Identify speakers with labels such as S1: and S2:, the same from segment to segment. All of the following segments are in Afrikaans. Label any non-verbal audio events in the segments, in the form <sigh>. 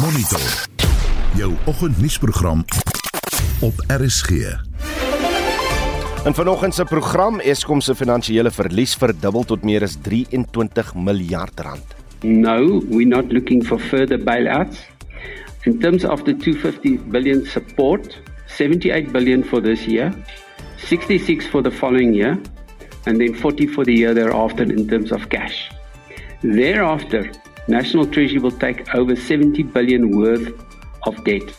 S1: Monitor. Jou oggendnuusprogram op RSG.
S2: In vanoggend se program Eskom se finansiële verlies verdubbel tot meer as 23 miljard rand.
S3: No, we're not looking for further bailouts. In terms of the 250 billion support, 78 billion for this year, 66 for the following year, and then 40 for the year thereafter in terms of cash. Thereafter, National Treasury will take over 70 billion worth of debt.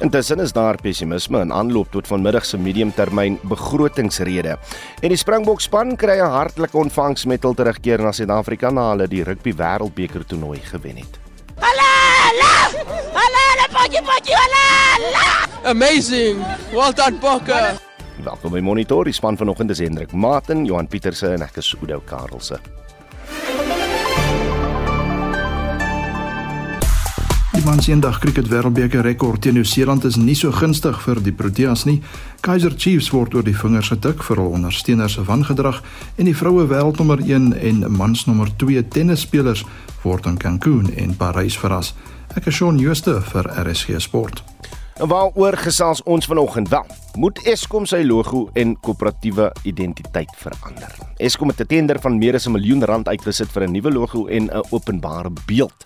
S2: Intussen is daar pessimisme in aanloop tot vanmiddag se mediumtermyn begrotingsrede. En die Springbok span kry 'n hartlike ontvangs met hul terugkeer na Suid-Afrika na hulle die rugby wêreldbeker toernooi gewen het.
S4: Halala! Halala, potjie potjie halala!
S5: Amazing. Well done, Bokke.
S2: Welkom by Monitor, die span vanoggend is Hendrik Maten, Johan Pieterse en ek is Oudo Karelse.
S6: Die man se eendag cricket wêreldbeker rekord teen Nieu-Seeland is nie so gunstig vir die Proteas nie. Kaizer Chiefs word oor die vingers getik vir hul ondersteuners se wangedrag en die vroue wêreldnommer 1 en mans nommer 2 tennisspelers word in Cancun en Parys verras. Ek is Shaun Jooste vir RSG Sport.
S2: En waaroor gesels ons vanoggend wel? Moet Eskom sy logo en koöperatiewe identiteit verander? Eskom het 'n tender van meer as 'n miljoen rand uitgesit vir 'n nuwe logo en 'n openbare beeld.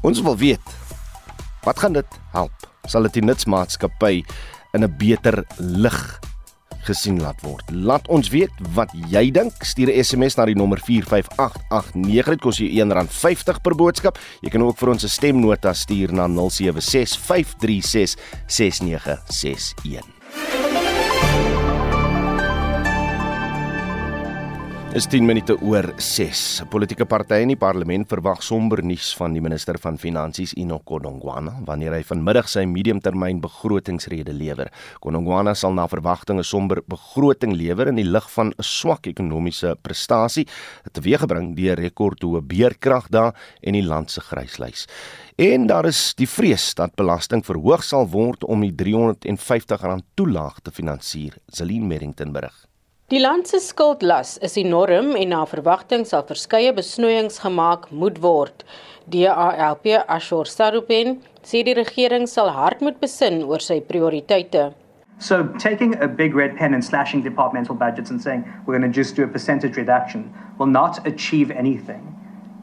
S2: Ons wil weet wat gaan dit help? Sal dit die nutsmaatskappy in 'n beter lig gesien laat word? Laat ons weet wat jy dink. Stuur 'n SMS na die nommer 45889. Dit kos jou R1.50 per boodskap. Jy kan ook vir ons 'n stemnota stuur na 0765366961. Is 10 minute oor 6. 'n Politieke party in die parlement verwag somber nuus van die minister van Finansies Enoch Godongwana wanneer hy vanmiddag sy mediumtermyn begrotingsrede lewer. Godongwana sal na verwagting 'n somber begroting lewer in die lig van 'n swak ekonomiese prestasie teweeggebring deur rekordhoë beerkrag daar en die land se gryslys. En daar is die vrees dat belasting verhoog sal word om die R350 toelaag te finansier. Celine Merrington berig.
S7: Die land se skuldlas is enorm en na verwagting sal verskeie besnoeiings gemaak moet word. DALP Ashor Sarupen sê die regering sal hard moet besin oor sy prioriteite.
S8: So taking a big red pen and slashing departmental budgets and saying we're going to just do a percentage reduction will not achieve anything.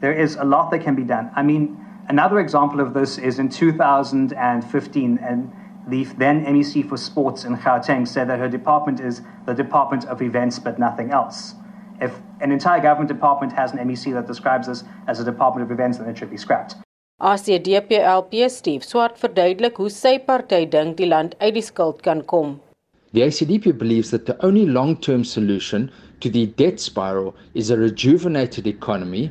S8: There is a lot that can be done. I mean, another example of this is in 2015 and the then MEC for Sports in Gauteng said that her department is the Department of Events but nothing else. If an entire government department has an MEC that describes this as a Department of Events, then it should be scrapped.
S7: ACDPLP Steve Swart verduidelik hoe sy party dink die land uit die skuld kan kom.
S9: The ACDP believes that the only long-term solution to the debt spiral is a rejuvenated economy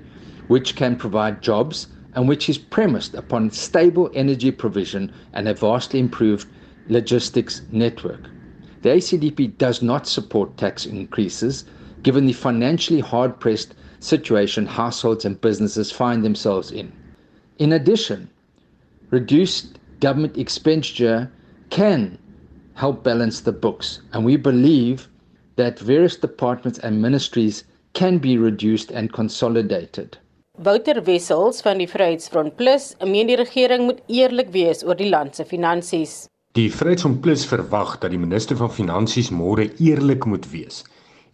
S9: which can provide jobs and which is premised upon stable energy provision and a vastly improved logistics network. The ACDP does not support tax increases given the financially hard pressed situation households and businesses find themselves in. In addition, reduced government expenditure can help balance the books, and we believe that various departments and ministries can be reduced and consolidated.
S7: Wouter Wessels van die Vryheidsfront Plus meen die regering moet eerlik wees oor die land se finansies.
S10: Die Vryheidsfront Plus verwag dat die minister van Finansies môre eerlik moet wees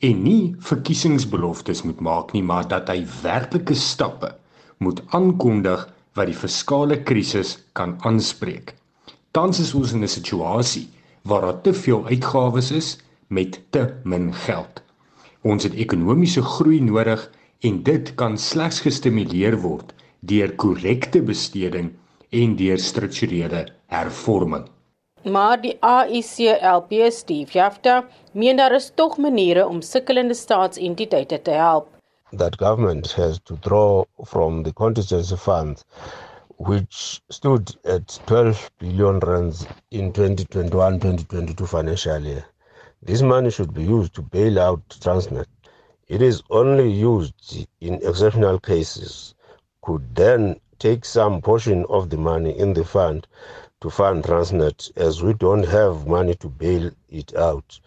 S10: en nie verkiesingsbeloftes moet maak nie, maar dat hy werklike stappe moet aankondig wat die fiskale krisis kan aanspreek. Tans is ons in 'n situasie waar daar te veel uitgawes is met te min geld. Ons het ekonomiese groei nodig en dit kan slegs gestimuleer word deur korrekte besteding en deur strukturele hervorming.
S7: Maar die AICLP Steve Jafta meen daar is tog maniere om sukkelende staatsentiteite te help.
S11: That government has to draw from the contingency fund which stood at 12 billion rands in 2021-2022 financial year. This money should be used to bail out Transnet. It is only used in exceptional cases. Could then take some portion of the money in the fund to fund Transnet as we don't have money to bail it out.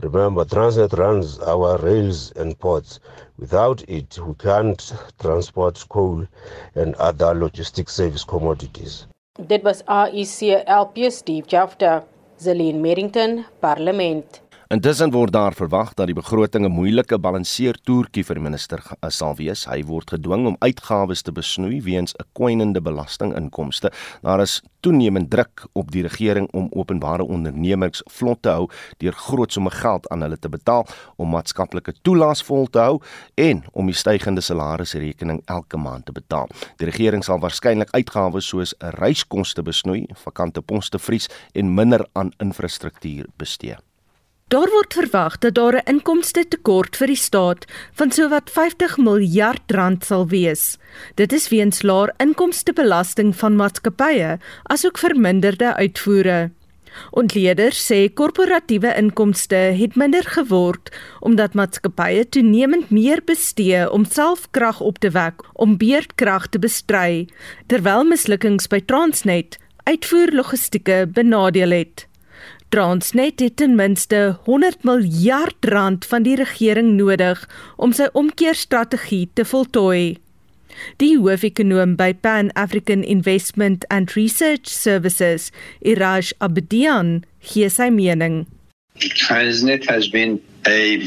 S11: Remember, Transnet runs our rails and ports. Without it, we can't transport coal and other logistics service commodities.
S7: Dit was AIC LP Steve Jafta, Zelin Merrington, Parlement.
S2: Intussen word daar verwag dat die begroting 'n moeilike balanseertoertjie vir minister eh, sal wees. Hy word gedwing om uitgawes te besnoei weens 'n kwynende belastinginkomste. Daar is toenemend druk op die regering om openbare ondernemings vlot te hou deur groot somme geld aan hulle te betaal om maatskaplike toelaas vol te hou en om die stygende salarisrekening elke maand te betaal. Die regering sal waarskynlik uitgawes soos reiskoste besnoei, vakante poste vries en minder aan infrastruktuur bestee.
S12: Daar word verwag dat daar 'n inkomste tekort vir die staat van sowat 50 miljard rand sal wees. Dit is weens laer inkomstebelasting van maatskappye asook verminderde uitvoere. Ontleeders sê korporatiewe inkomste het minder geword omdat maatskappye toenemend meer bestee om selfkrag op te wek om beurtkrag te bestry, terwyl mislukkings by Transnet uitvoer logistieke benadeel het. Transnet het ten minste 100 miljard rand van die regering nodig om sy omkeerstrategie te voltooi. Die hoofekonoom by Pan African Investment and Research Services, Iraj Abdian, gee sy mening.
S13: Transnet has been a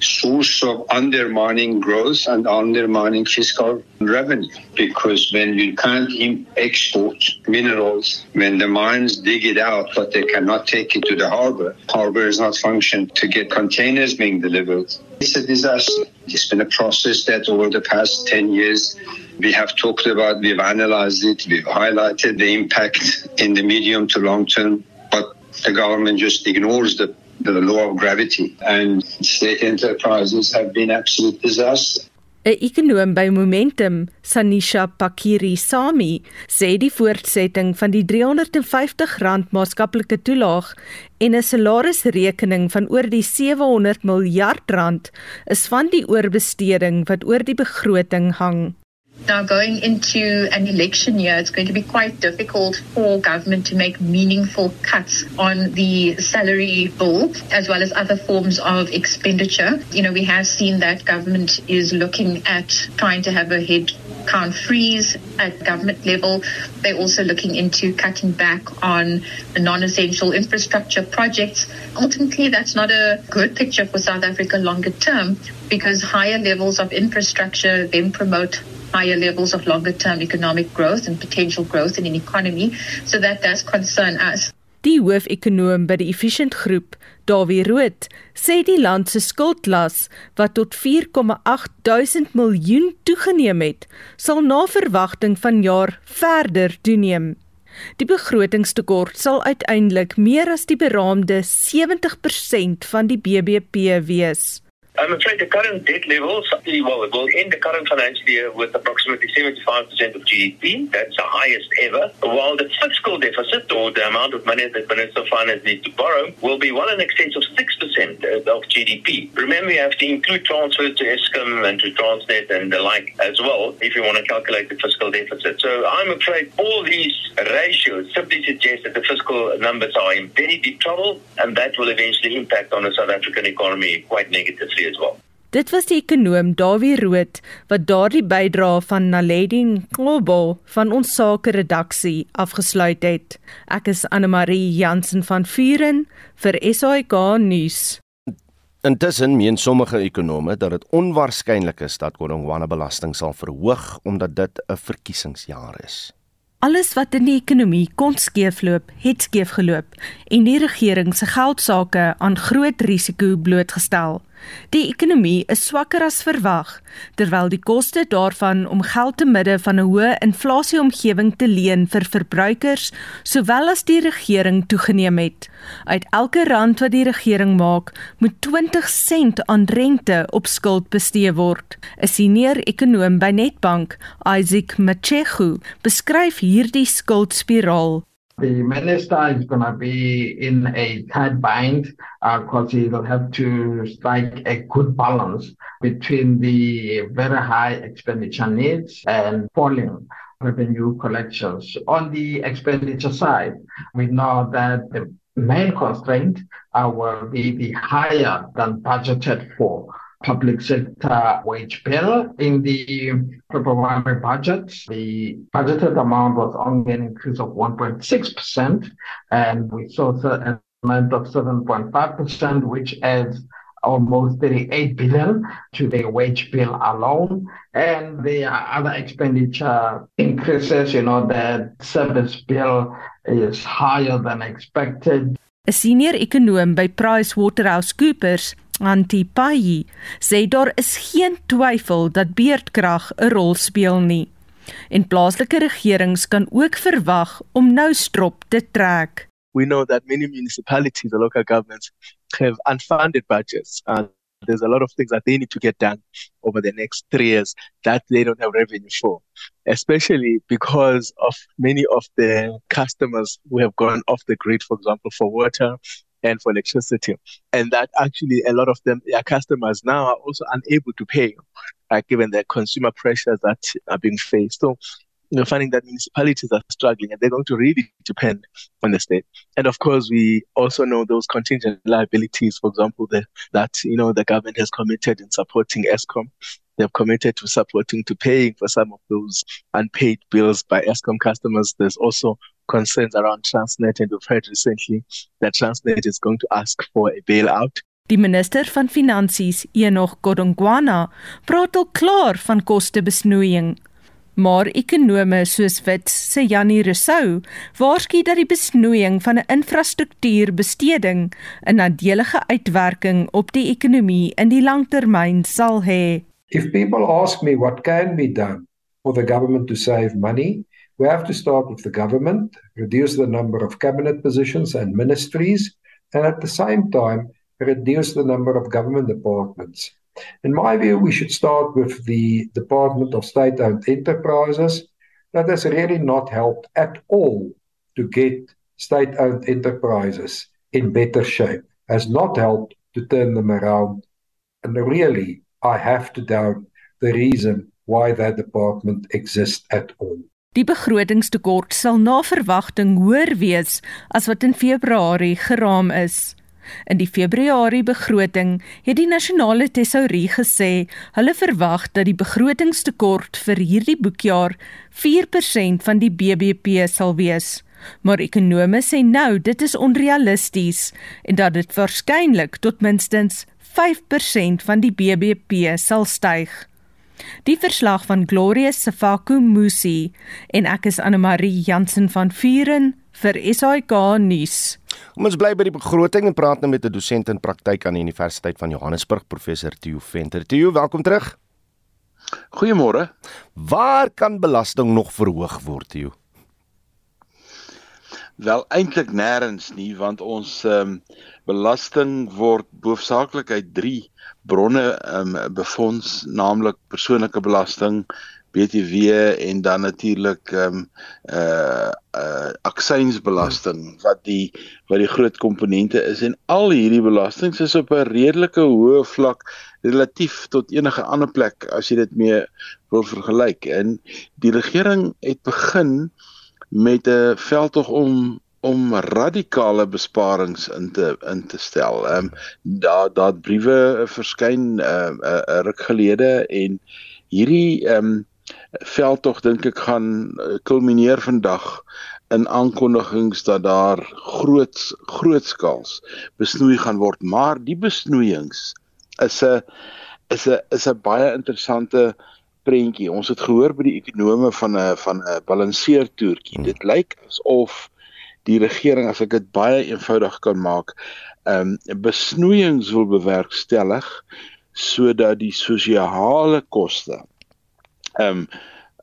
S13: source of undermining growth and undermining fiscal revenue because when you can't export minerals, when the mines dig it out but they cannot take it to the harbor, harbor is not functioning to get containers being delivered. It's a disaster. It's been a process that over the past 10 years we have talked about, we've analyzed it, we've highlighted the impact in the medium to long term, but the government just ignores the the law of gravity and state enterprises have been absolute disaster.
S12: 'n Ekonom by Momentum, Sanisha Pakiri Sami, sê die voortsetting van die R350 maatskaplike toelaag en 'n salarisrekening van oor die 700 miljard rand is van die oorbesteding wat oor die begroting hang.
S14: Now, going into an election year, it's going to be quite difficult for government to make meaningful cuts on the salary bill as well as other forms of expenditure. You know, we have seen that government is looking at trying to have a head count freeze at government level. They're also looking into cutting back on the non essential infrastructure projects. Ultimately, that's not a good picture for South Africa longer term because higher levels of infrastructure then promote higher levels of longer term economic growth and potential growth in an economy. So that does concern us.
S12: Die hoofekonoom by die Efficient Groep, Dawie Rood, sê die land se skuldlas wat tot 4,8 duisend miljoen toegeneem het, sal na verwagting vanjaar verder toeneem. Die begrotingstekort sal uiteindelik meer as die beraamde 70% van die BBP wees.
S15: I'm afraid the current debt levels, well, it will end the current financial year with approximately 75% of GDP. That's the highest ever. While the fiscal deficit, or the amount of money that Minister of Finance needs to borrow, will be well in excess of 6% of GDP. Remember, you have to include transfers to ESCOM and to Transnet and the like as well, if you want to calculate the fiscal deficit. So I'm afraid all these ratios simply suggest that the fiscal numbers are in very deep trouble, and that will eventually impact on the South African economy quite negatively as well.
S12: Dit was die ekonom Dawie Rood wat daardie bydrae van Naledi Ngobo van ons sake redaksie afgesluit het. Ek is Anne Marie Jansen van Vuren vir SAK nuus.
S2: Intussen meen sommige ekonome dat dit onwaarskynlik is dat Kodongwana belasting sal verhoog omdat dit 'n verkiesingsjaar is.
S12: Alles wat in die ekonomie kon skeefloop, het skeefgeloop en die regering se geldsaake aan groot risiko blootgestel. Die ekonomie is swakker as verwag, terwyl die koste daarvan om geld te midde van 'n hoë inflasieomgewing te leen vir verbruikers sowel as die regering toegeneem het. Uit elke rand wat die regering maak, moet 20 sent aan rente op skuld bestee word. 'n Senior ekonom by Nedbank, Isaac Machechu, beskryf hierdie skuldspiraal
S16: the minister is going to be in a tight bind because uh, he will have to strike a good balance between the very high expenditure needs and falling revenue collections. On the expenditure side, we know that the main constraint uh, will be the higher than budgeted for public sector wage bill. In the February budget, the budgeted amount was only an increase of 1.6%, and we saw an amount of 7.5%, which adds almost 38 billion to the wage bill alone. And are other expenditure increases, you know, the service bill is higher than expected.
S12: 'n Senior ekonom by PricewaterhouseCoopers, Antie Pai, sê daar is geen twyfel dat beerdkrag 'n rol speel nie. En plaaslike regerings kan ook verwag om nou strop te trek.
S17: We know that many municipalities or local governments have unfunded budgets and there's a lot of things that they need to get done over the next 3 years that they don't have revenue for especially because of many of the customers who have gone off the grid for example for water and for electricity. And that actually a lot of them, their customers now are also unable to pay, uh, given the consumer pressures that are being faced. So you know, finding that municipalities are struggling and they're going to really depend on the state. And of course, we also know those contingent liabilities, for example, the, that, you know, the government has committed in supporting ESCOM. They've committed to supporting, to paying for some of those unpaid bills by ESCOM customers. There's also concerns around Transnet and we've heard recently that Transnet is going to ask for a bailout.
S12: Die minister van Finansies, Enoch Godongwana, praat al klaar van kostebesnoeiing. Maar ekonome soos Wits se Janie Rousseau waarsku dat die besnoeiing van 'n infrastruktuurbesteding 'n nadelige uitwerking op die ekonomie in die langtermyn sal hê.
S18: If people ask me what can be done for the government to save money, we have to start with the government, reduce the number of cabinet positions and ministries, and at the same time reduce the number of government departments. In my view, we should start with the Department of State owned enterprises. That has really not helped at all to get state owned enterprises in better shape, has not helped to turn them around. And really, I have to doubt the reason why that department exists at all.
S12: Die begrotingstekort sal na verwagting hoër wees as wat in Februarie geraam is. In die Februarie begroting het die nasionale tesourie gesê hulle verwag dat die begrotingstekort vir hierdie boekjaar 4% van die BBP sal wees. Maar ekonome sê nou dit is onrealisties en dat dit waarskynlik tot minstens 5% van die BBP sal styg. Die verslag van Gloria Safaku Musi en ek is Anne Marie Jansen van Vuren vir SAK nuus.
S2: Kom ons bly by die begroting en praat nou met 'n dosent in praktyk aan die Universiteit van Johannesburg, professor Theo Venter. Theo, welkom terug.
S19: Goeiemôre.
S2: Waar kan belasting nog verhoog word, Theo?
S19: Wel eintlik nêrens nie, want ons ehm um, belasting word hoofsaaklik uit 3 bronne ehm um, befonds, naamlik persoonlike belasting, BTW en dan natuurlik ehm um, uh uh aksiesbelasting wat die wat die groot komponente is. En al hierdie belastings is op 'n redelike hoë vlak relatief tot enige ander plek as jy dit mee wil vergelyk. En die regering het begin met 'n veldtog om om radikale besparings in te in te stel. Ehm um, daar daar briewe verskyn 'n uh, 'n uh, ruk gelede en hierdie ehm um, veldtog dink ek gaan eh, kulmineer vandag in aankondigings dat daar groot grootskaals besnoei gaan word maar die besnoeiings is 'n is 'n is 'n baie interessante prentjie ons het gehoor by die ekonome van 'n van 'n balanseertoertjie dit lyk asof die regering as ek dit baie eenvoudig kan maak ehm um, besnoeiings wil bewerkstellig sodat die sosiale koste ehm um,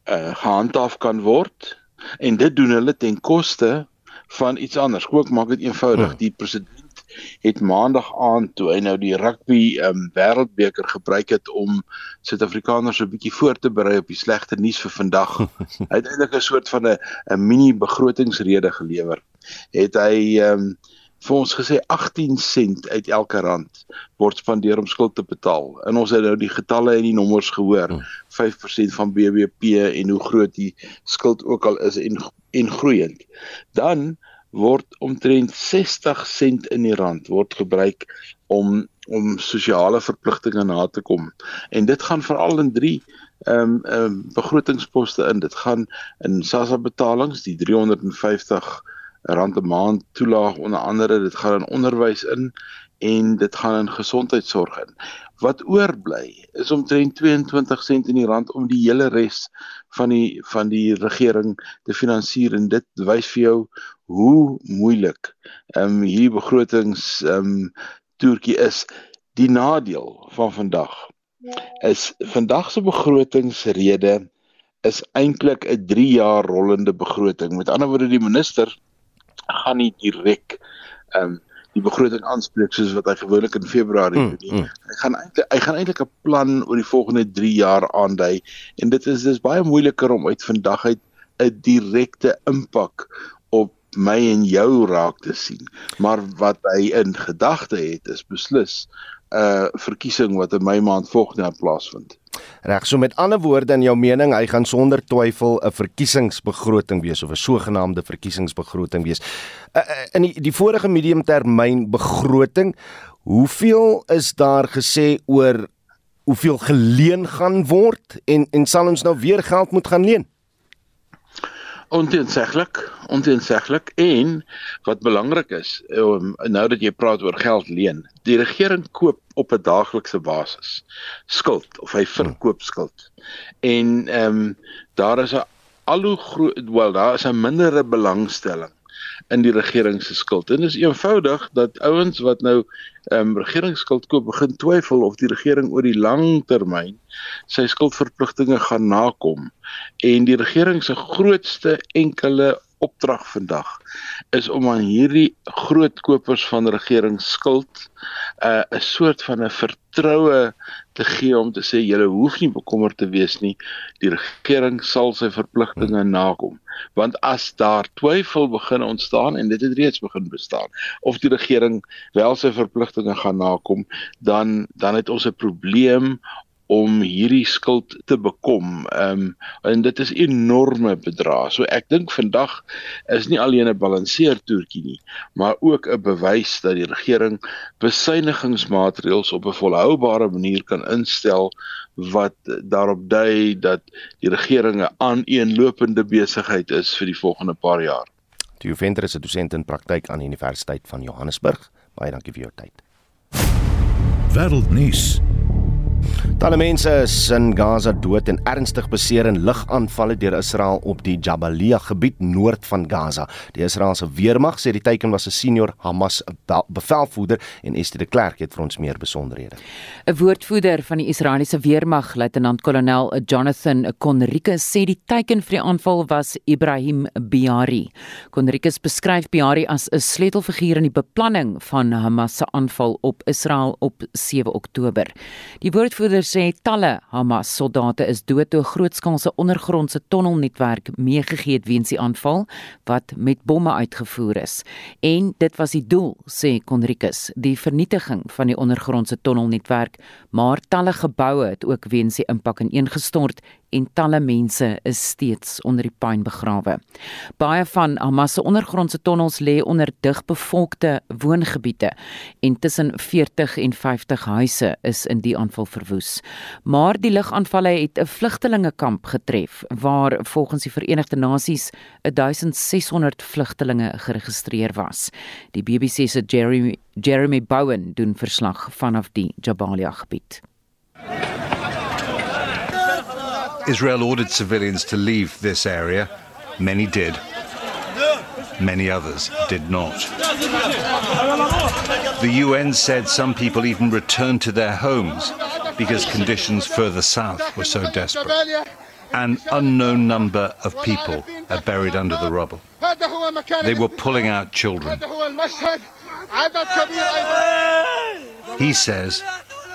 S19: uh, gehandhaaf kan word en dit doen hulle ten koste van iets anders. Ook maak dit eenvoudig. Hmm. Die president het maandag aand toe hy nou die rugby ehm um, wêreldbeker gebruik het om Suid-Afrikaners 'n bietjie voor te berei op die slegte nuus vir vandag. <laughs> uiteindelik 'n soort van 'n 'n mini begrotingsrede gelewer. Het hy ehm um, vir ons gesê 18 sent uit elke rand word spandeer om skuld te betaal. En ons het nou die getalle en die nommers gehoor. 5% van BBP en hoe groot die skuld ook al is en en groeiend. Dan word omtrent 60 sent in die rand word gebruik om om sosiale verpligtinge na te kom. En dit gaan veral in 3 ehm um, ehm um, begrotingsposte in. Dit gaan in SASSA betalings, die 350 rand 'n maand toelaag onder andere, dit gaan in onderwys in en dit gaan in gesondheidsorg in. Wat oorbly is omtrent 22 sent in die rand om die hele res van die van die regering te finansier en dit wys vir jou hoe moeilik ehm um, hierdie begrotings ehm um, toertjie is. Die nadeel van vandag is vandag se begrotingsrede is eintlik 'n 3 jaar rollende begroting. Met ander woorde die minister gaan nie direk ehm um, die begroting aanspreek soos wat hy gewoonlik in Februarie mm, doen. Mm. Hy gaan eintlik hy gaan eintlik 'n plan oor die volgende 3 jaar aandui en dit is dis baie moeiliker om uit vandag uit 'n direkte impak my en jou raak te sien. Maar wat hy in gedagte het is beslis 'n uh, verkiesing wat in my maand volgende jaar plaasvind.
S2: Reg, so met ander woorde in jou mening, hy gaan sonder twyfel 'n verkiesingsbegroting wees of 'n sogenaamde verkiesingsbegroting wees. Uh, uh, in die, die vorige mediumtermyn begroting, hoeveel is daar gesê oor hoeveel geleen gaan word en en sal ons nou weer geld moet gaan leen?
S19: Onteenseglik, onteenseglik en wat belangrik is, um, nou dat jy praat oor geld leen, die regering koop op 'n daaglikse basis skuld of hy verkoop skuld. En ehm um, daar is 'n al hoe groot wel daar is 'n mindere belangstelling in die regering se skuld. En is eenvoudig dat ouens wat nou ehm um, regeringsskuld koop begin twyfel of die regering oor die lang termyn sy skuldverpligtinge gaan nakom. En die regering se grootste enkele opdrag vandag is om aan hierdie groot kopers van regeringsskuld 'n uh, 'n soort van 'n vertroue te gee om te sê julle hoef nie bekommerd te wees nie. Die regering sal sy verpligtinge nakom. Want as daar twyfel begin ontstaan en dit het reeds begin bestaan of die regering wel sy verpligtinge gaan nakom dan dan het ons 'n probleem om hierdie skuld te bekom. Ehm um, en dit is enorme bedrae. So ek dink vandag is nie alleen 'n balanseer toertjie nie, maar ook 'n bewys dat die regering besuinigingsmaatreëls op 'n volhoubare manier kan instel wat daarop dui dat die regering 'n aaneenlopende besigheid is vir die volgende paar jaar.
S2: Die Venter is 'n dosent in praktyk aan die Universiteit van Johannesburg. Baie dankie vir jou tyd.
S1: Wêreldnuus
S2: Talle mense is in Gaza dood en ernstig beseer in lugaanvalle deur Israel op die Jabalia gebied noord van Gaza. Die Israeliese weermag sê die teiken was 'n senior Hamas bevelvoerder en Estie de Klerk het vir ons meer besonderhede.
S20: 'n Woordvoerder van die Israeliese weermag, luitenant-kolonel Jonathan Conricus, sê die teiken vir die aanval was Ibrahim Biari. Conricus beskryf Biari as 'n sleutelfiguur in die beplanning van Hamas se aanval op Israel op 7 Oktober. Die woordvoerder sê talle Hamas soldate is dood toe 'n grootskaalse ondergrondse tonnelnetwerk meegegee het weens die aanval wat met bomme uitgevoer is. En dit was die doel, sê Konrikus, die vernietiging van die ondergrondse tonnelnetwerk, maar talle geboue het ook weens die impak ineengestort en talle mense is steeds onder die puin begrawe. Baie van Hamas se ondergrondse tonnels lê onder digbevolkte woongebiede en tussen 40 en 50 huise is in die aanval verwoes. Maar die lugaanvalle het 'n vlugtelingekamp getref waar volgens die Verenigde Nasies 1600 vlugtelinge geregistreer was. Die BBC se Jeremy Jeremy Bowen doen verslag vanaf die Jabalia gebied.
S21: Israel ordered civilians to leave this area. Many did. Many others did not. The UN said some people even returned to their homes because conditions further south were so desperate. An unknown number of people are buried under the rubble. They were pulling out children. He says,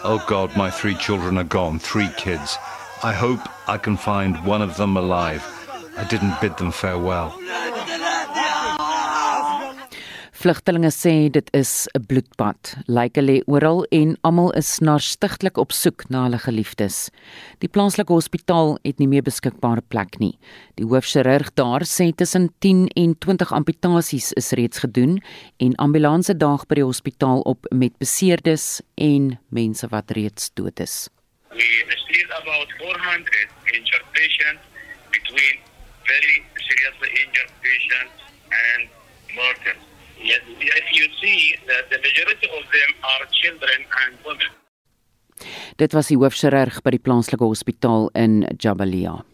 S21: Oh God, my three children are gone, three kids. I hope I can find one of them alive. I didn't bid them farewell.
S20: Vlugtelinge sê dit is 'n bloedbad. Lyke lê oral en almal is na stigtelik op soek na hulle geliefdes. Die plaaslike hospitaal het nie meer beskikbare plek nie. Die hoofchirurg daar sê tussen 10 en 20 amputasies is reeds gedoen en ambulanse daag by die hospitaal op met beseerdes en mense wat reeds dood is.
S22: We still about 400 injured patients between very seriously injured patients and mortals. Yes, if you see that the majority of them are children and women.
S20: Dit was die hoofchirurg by die plaaslike hospitaal in Jabalia.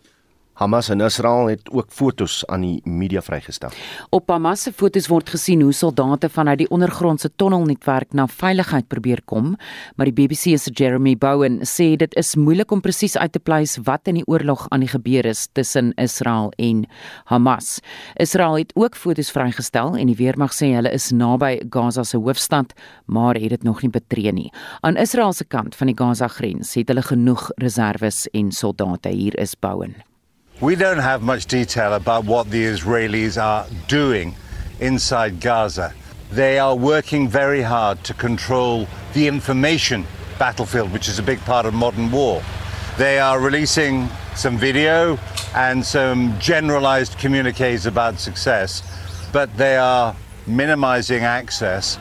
S2: Hamas en Israel het ook fotos aan die media vrygestel.
S20: Op Hamas se fotos word gesien hoe soldate vanuit die ondergrondse tonnelnetwerk na veiligheid probeer kom, maar die BBC se Jeremy Bowen sê dit is moeilik om presies uit te pleis wat in die oorlog aan die gebeur is tussen Israel en Hamas. Israel het ook fotos vrygestel en die weermag sê hulle is naby Gaza se hoofstad, maar het dit nog nie betree nie. Aan Israel se kant van die Gaza grens het hulle genoeg reserves en soldate. Hier is Bowen.
S21: We don't have much detail about what the Israelis are doing inside Gaza. They are working very hard to control the information battlefield, which is a big part of modern war. They are releasing some video and some generalized communiques about success, but they are minimizing access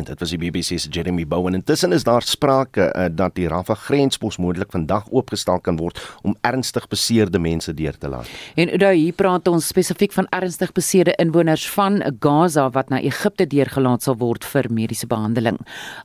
S2: En dit was die BBC se Jeremy Bowen. Intussen is daar sprake uh, dat die Rafah grenspos moontlik vandag oopgestel kan word om ernstig beseerde mense deur te laat.
S20: En nou hier praat ons spesifiek van ernstig beseerde inwoners van Gaza wat na Egipte deurgelaat sal word vir mediese behandeling.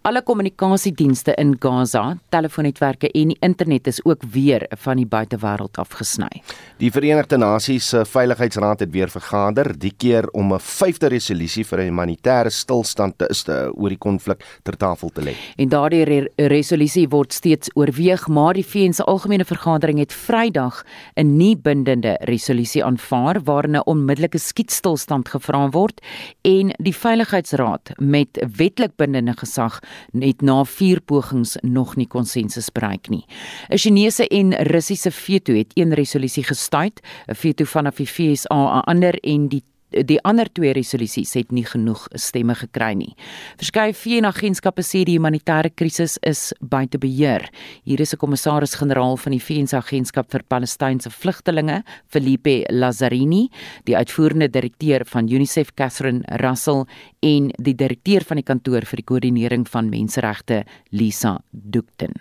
S20: Alle kommunikasiedienste in Gaza, telefoonnetwerke en die internet is ook weer van die buitewêreld afgesny.
S2: Die Verenigde Nasies se Veiligheidsraad het weer vergader, die keer om 'n vyfde resolusie vir 'n humanitêre stilstand te is te oor die konflik ter tafel te lê.
S20: En daardie re resolusie word steeds oorweeg, maar die VN se algemene vergadering het Vrydag 'n nie bindende resolusie aanvaar waarin 'n onmiddellike skietstilstand gevra word en die Veiligheidsraad met wetlik bindende gesag het na vier pogings nog nie konsensus bereik nie. 'n Chinese en Russiese veto het een resolusie gestuit, 'n veto vanaf die FSA, 'n ander en die die ander twee resolusies het nie genoeg stemme gekry nie. Verskeie VN-agentskappe sê die humanitêre krisis is buite beheer. Hier is 'n kommissaris-generaal van die VN-agentskap vir Palestynse vlugtelinge, Felipe Lazzarini, die uitvoerende direkteur van UNICEF, Catherine Russell, en die direkteur van die kantoor vir die koördinering van menseregte, Lisa Dukten.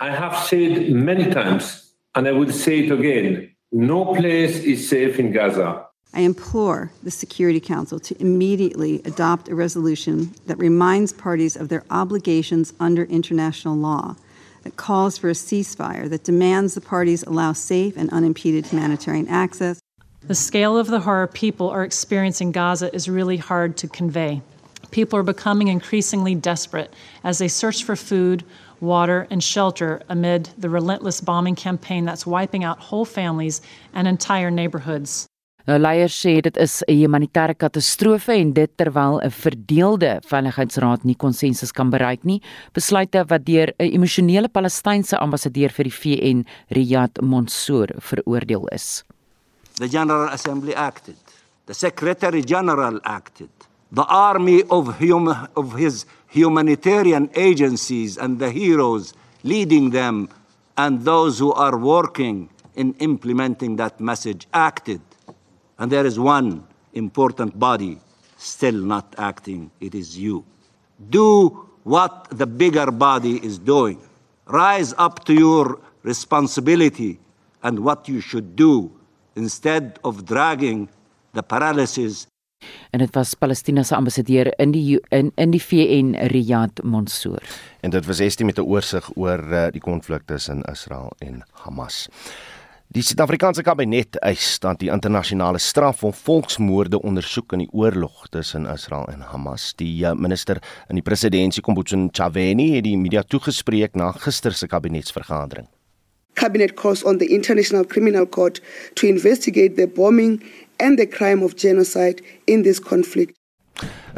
S23: I have said many times and I will say it again, no place is safe in Gaza.
S24: I implore the Security Council to immediately adopt a resolution that reminds parties of their obligations under international law, that calls for a ceasefire, that demands the parties allow safe and unimpeded humanitarian access.
S25: The scale of the horror people are experiencing in Gaza is really hard to convey. People are becoming increasingly desperate as they search for food, water, and shelter amid the relentless bombing campaign that's wiping out whole families and entire neighborhoods.
S20: Nou leiers sê dit is 'n humanitêre katastrofe en dit terwyl 'n verdeelde veiligheidsraad nie konsensus kan bereik nie, besluite wat deur 'n emosionele Palestynse ambassadeur vir die VN, Riyad Mansour, veroordeel is.
S26: The General Assembly acted. The Secretary General acted. The army of hum of his humanitarian agencies and the heroes leading them and those who are working in implementing that message acted. And there is one important body still not acting. It is you. Do what the bigger body is doing. Rise up to your responsibility and what you should do instead of dragging the paralysis
S20: en dit was Palestina se ambassadeur in die in in die VN Riyad Mansour.
S2: En dit was estie met 'n oorsig oor uh, die konflik tussen Israel en Hamas. Die Suid-Afrikaanse kabinet eis dat die internasionale straf om volksmoorde ondersoek in die oorlog tussen Israel en Hamas. Die uh, minister in die presidentskap Kombutso Chaveni het die media toegespreek na gister se kabinetsvergadering.
S27: Cabinet calls on the International Criminal Court to investigate the bombing and the crime of genocide in this conflict.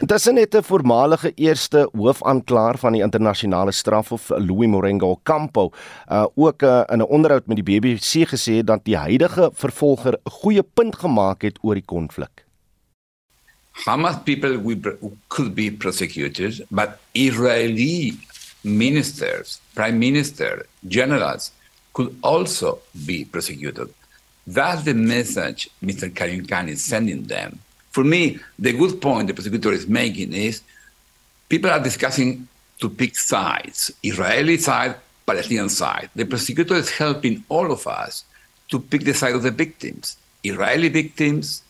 S2: Intussen het 'n voormalige eerste hoofaanklaer van die internasionale strafhof, Louis Morenga Ocampo, uh, ook uh, in 'n onderhoud met die BBC gesê dat die huidige vervolger 'n goeie punt gemaak het oor die konflik.
S28: Hamas people could be prosecuted, but Israeli ministers, prime minister, generals could also be prosecuted. That's the message Mr. Karim Khan is sending them. For me, the good point the prosecutor is making is people are discussing to pick sides, Israeli side, Palestinian side. The prosecutor is helping all of us to pick the side of the victims, Israeli victims,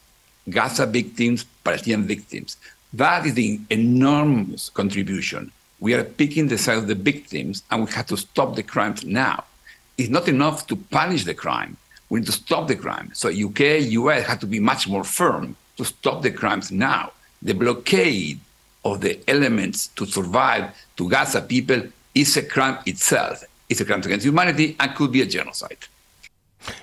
S28: Gaza victims, Palestinian victims. That is the enormous contribution. We are picking the side of the victims and we have to stop the crimes now. It's not enough to punish the crime. We need to stop the crime. So UK, US have to be much more firm to stop the crimes now. The blockade of the elements to survive to Gaza people is a crime itself. It's a crime against humanity and could be a genocide.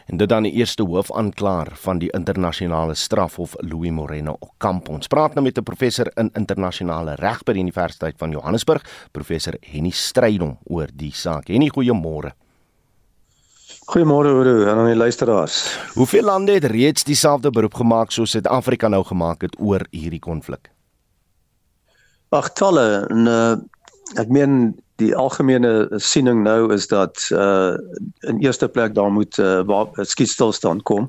S2: En dit dan die eerste hoofaanklaer van die internasionale strafhof Louis Moreno Ocampo. Ons praat nou met 'n professor in internasionale reg by die Universiteit van Johannesburg, professor Henny Strydom oor die saak. Henny, goeiemôre.
S29: Goeiemôre Oudo en aan die luisteraars.
S2: Hoeveel lande het reeds dieselfde beroep gemaak soos Suid-Afrika nou gemaak het oor hierdie konflik?
S29: Ag talle en uh, ek meen die algemene siening nou is dat uh in eerste plek daar moet uh, waar skietstilstand kom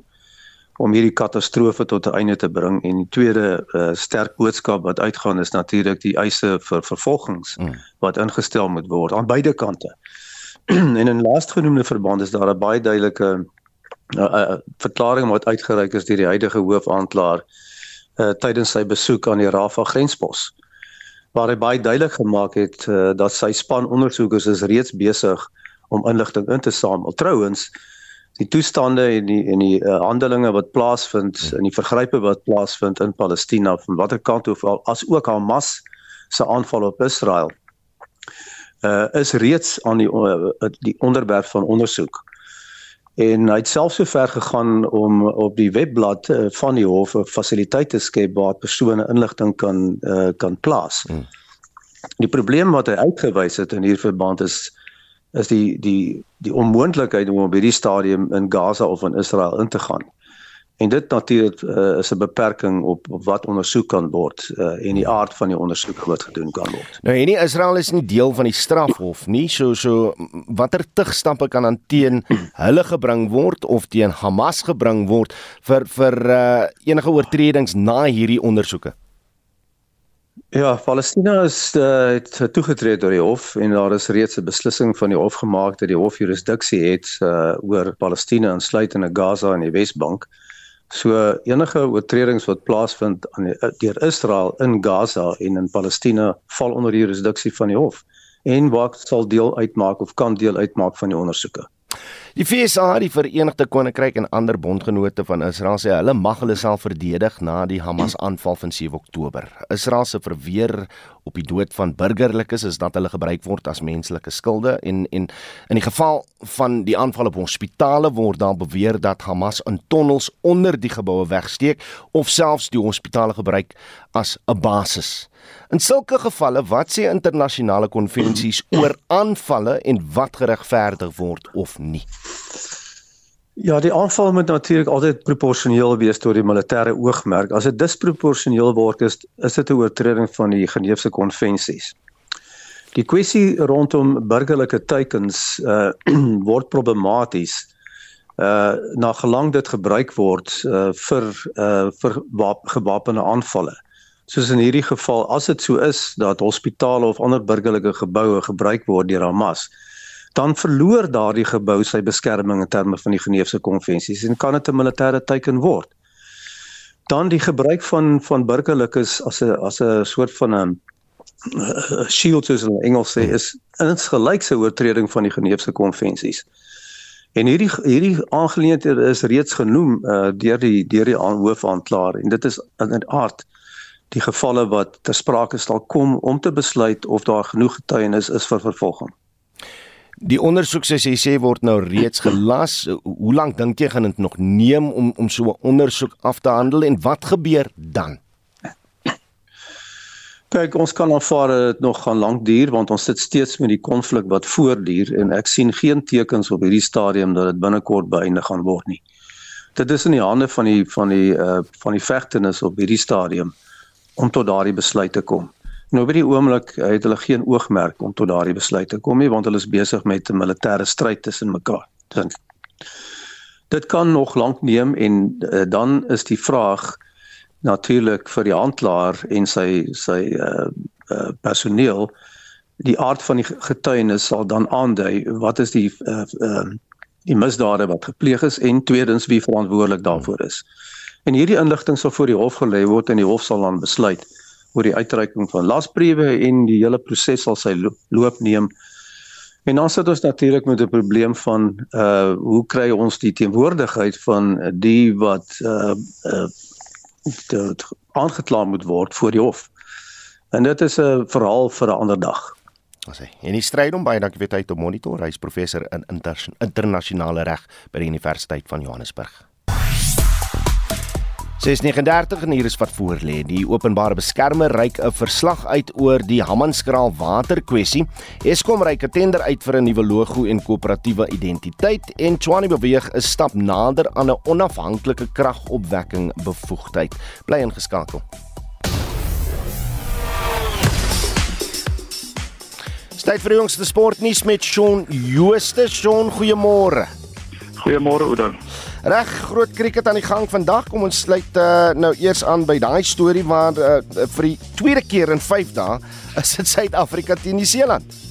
S29: om hierdie katastrofe tot 'n einde te bring en die tweede uh, sterk boodskap wat uitgaan is natuurlik die eise vir vervolgings mm. wat ingestel moet word aan beide kante. En in laastgenoemde verband is daar 'n baie duidelike uh, uh, verklaring wat uitgereik is deur die huidige hoofaanklaer uh, tydens sy besoek aan die Rafah grenspos. Waar hy baie duidelik gemaak het uh, dat sy span ondersoekers is reeds besig om inligting in te samel. Trouwens, die toestande en die en die uh, handelinge wat plaasvind en die vergrype wat plaasvind in Palestina van watter kant of al as ook Hamas se aanval op Israel uh is reeds aan die uh, die onderwerp van ondersoek. En hy het self so ver gegaan om op die webblad uh, van die hof 'n fasiliteit te skep waar persone inligting kan uh, kan plaas. Hmm. Die probleem wat hy uitgewys het in hierdie verband is is die die die onmoontlikheid om op hierdie stadium in Gaza of in Israel in te gaan. En dit natuurlik uh, is 'n beperking op, op wat ondersoek kan word uh, en die aard van die ondersoek wat gedoen kan word.
S2: Nou en nie Israel is nie deel van die strafhof nie. So so watter tugstappe kan aan teen hulle gebring word of teen Hamas gebring word vir vir uh, enige oortredings na hierdie ondersoeke?
S29: Ja, Palestina is uh, het toegetree deur die hof en daar is reeds 'n beslissing van die hof gemaak dat die hof jurisdiksie het uh, oor Palestina insluitende Gaza en die Wesbank. So enige oortredings wat plaasvind aan die, deur Israel in Gaza en in Palestina val onder die jurisdiksie van die hof en wat sal deel uitmaak of kan deel uitmaak van die ondersoeke.
S2: Die FSA, die Verenigde Koninkryk en ander bondgenote van Israel sê hulle mag hulle self verdedig na die Hamas-aanval van 7 Oktober. Israel se verweer op die dood van burgerlikes is dat hulle gebruik word as menslike skilde en en in die geval van die aanval op hospitale word daar beweer dat Hamas in tonnels onder die geboue wegsteek of selfs die hospitale gebruik as 'n basis. In sulke gevalle, wat sê internasionale konvensies <clears throat> oor aanvalle en wat geregverdig word of nie?
S29: Ja, die aanval moet natuurlik altyd proporsioneel wees tot die militêre oogmerk. As dit disproporsioneel word, is is dit 'n oortreding van die Geneefse konvensies. Die kwessie rondom burgerlike teikens uh <clears throat> word problematies uh na gelang dit gebruik word uh vir uh vir gewapende aanvalle soos in hierdie geval as dit so is dat hospitale of ander burgerlike geboue gebruik word deur Hamas dan verloor daardie gebou sy beskerming in terme van die Geneefse konvensies en kan dit 'n militêre teiken word. Dan die gebruik van van burgerlikes as 'n as 'n soort van 'n shield soos in Engels sê is insgelykse oortreding van die Geneefse konvensies. En hierdie hierdie aangeleenthede is reeds genoem uh, deur die deur die hoofaanklaer en dit is in aard die gevalle wat ter sprake sal kom om te besluit of daar genoeg getuienis is vir vervolging.
S2: Die ondersoek soos jy sê word nou reeds gelas. Hoe lank dink jy gaan dit nog neem om om so 'n ondersoek af te handel en wat gebeur dan?
S29: Kyk, ons kan aanvaar dat dit nog gaan lank duur want ons sit steeds met die konflik wat voortduur en ek sien geen tekens op hierdie stadium dat dit binnekort beëindig gaan word nie. Dit is in die hande van die van die uh van die vegtenis op hierdie stadium om tot daardie besluit te kom. Nou by die oomblik het hulle geen oogmerk om tot daardie besluit te kom nie want hulle is besig met 'n militêre stryd tussen mekaar. Dit kan nog lank neem en uh, dan is die vraag natuurlik vir die aanklaer en sy sy uh, uh personeel die aard van die getuienis sal dan aandui wat is die uh, uh die misdade wat gepleeg is en tweedens wie verantwoordelik daarvoor is. En hierdie inligting sal voor die hof gelê word en die hof sal dan besluit oor die uitreiking van lasbriewe en die hele proses sal sy loop neem. En dan sit ons natuurlik met 'n probleem van uh hoe kry ons die teenwoordigheid van die wat uh uh dit aangekla moet word voor die hof. En dit is 'n verhaal vir 'n ander dag.
S2: Ons sê en die stryd om baie dankie weet hy te monitor. Hy's professor in inter internasionale reg by die Universiteit van Johannesburg. 639 en hier is wat voor lê. Die openbare beskermer reik 'n verslag uit oor die Hammanskraal waterkwessie. Eskom reik 'n tender uit vir 'n nuwe logo en koöperatiewe identiteit en Tshwane beweeg 'n stap nader aan 'n onafhanklike kragopwekking bevoegdheid. Bly ingeskakel. Tyd vir die jongste sportnuus met Shaun Jooste. Shaun, goeiemôre.
S30: Goeiemôre Oudo.
S2: Reg, groot krieket aan die gang vandag. Kom ons sluit uh, nou eers aan by daai storie waar uh, vir die tweede keer in 5 dae is dit Suid-Afrika teen Nieu-Seeland.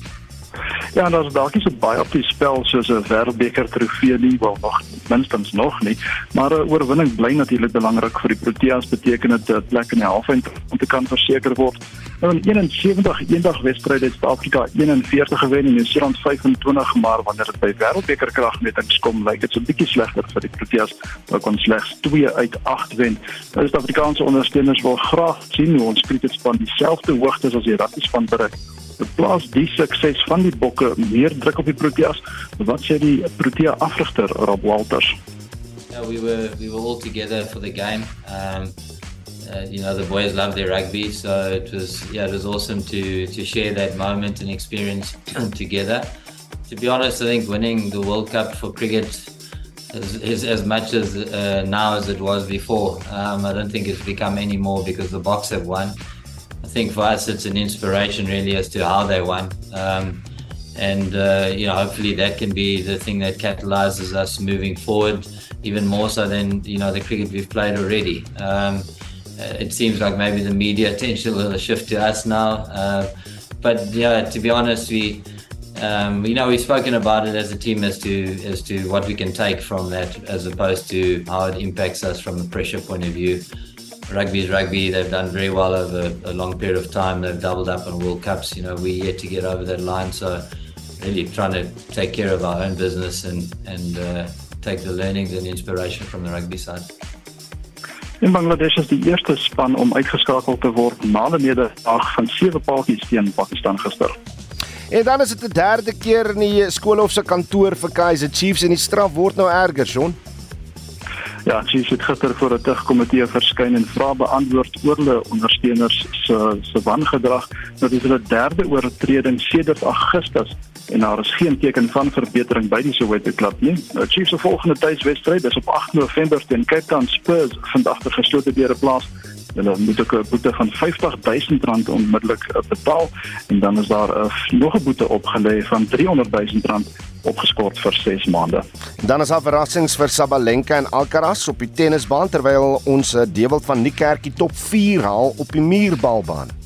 S30: Ja, en daar's dalk nie so baie op die spel soos 'n wêreldbeker trofee nie, wel nog minstens nog nie, maar 'n oorwinning bly natuurlik belangrik vir die Proteas beteken dit 'n plek in die halfeind om te kan verseker word. Nou in 71 eendag wedstryd het Suid-Afrika 41 gewen en Nieu-Seeland 25, maar wanneer dit by wêreldbeker kragmetings kom, lyk dit so 'n bietjie slegter vir die Proteas. Hulle kon slegs 2 uit 8 wen. Nou die Suid-Afrikaanse ondersteuners wil graag sien hoe ons cricketspan dieselfde hoogtes as die rugbyspan bereik plaas die sukses van die bokke meer druk op die Proteas. Wat sê die Protea afrigter Rob Walters?
S31: Yeah, we were we were all together for the game. Um uh, you know the boys love their rugby so it was yeah it was awesome to to share that moment and experience <clears throat> together. To be honest, I think winning the World Cup for cricket is, is as much as uh, now as it was before. Um, I don't think it's become any more because the Box have won. Think for us it's an inspiration really as to how they won. Um, and uh, you know, hopefully that can be the thing that catalyzes us moving forward, even more so than you know the cricket we've played already. Um, uh, it seems like maybe the media attention will shift to us now, uh, but yeah, to be honest, we. Um, you know, we've spoken about it as a team as to as to what we can take from that, as opposed to how it impacts us from a pressure point of view rugby is rugby. They've done very well over a long period of time. They've doubled up on World Cups. You know, we're yet to get over that line. So, really trying to take care of our own business and and uh, take the learnings and inspiration from the rugby side.
S30: In Bangladesh is die eerste span om uitgeskakel te word na 'n nederlaag van 7 paaltjies teen Pakistan gister.
S2: En dan is dit die derde keer in die skoolhof se kantoor vir Kaizer Chiefs en die straf word nou erger, Jon.
S30: Ja, Chiefs het gister voor 'n tugkomitee verskyn en vra beantwoord oor hulle ondersteuners se se wangedrag. Dit is hulle derde oortreding sedert Augustus en daar is geen teken van verbetering by die Soweto klub nie. Nou Chiefs se volgende tuiswedstryd is op 8 November teen Cape Town Spurs vandag ter geslote deure plaas. Hulle moet ook 'n boete van R50 000 onmiddellik eh, betaal en dan is daar uh, nog 'n boete opgelê van R300 000 opgeskort vir 6 maande.
S2: Dan is daar verrassings vir Sabalenka en Alcaraz op die tennisbaan terwyl ons eh, Dewald van Niekerk die top 4 haal op die muurbalbaan.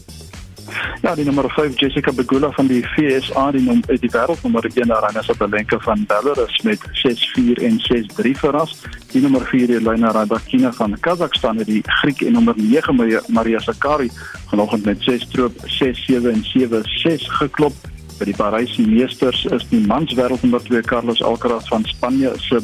S30: Ja, die nommer 5 Jessica Begula van die FSA die nom die wêreldnommer 1 Arina Sabalenka van Belarus met 6-4 en 6-3 verras. Die nommer 4 Elena Rybakina van Kazakhstan het die Griek en nommer 9 Maria Sakkari vanoggend met 6 stroop 6-7 en 7-6 geklop. By die Paryse Meesters is die mans wêreldnommer 2 Carlos Alcaraz van Spanje se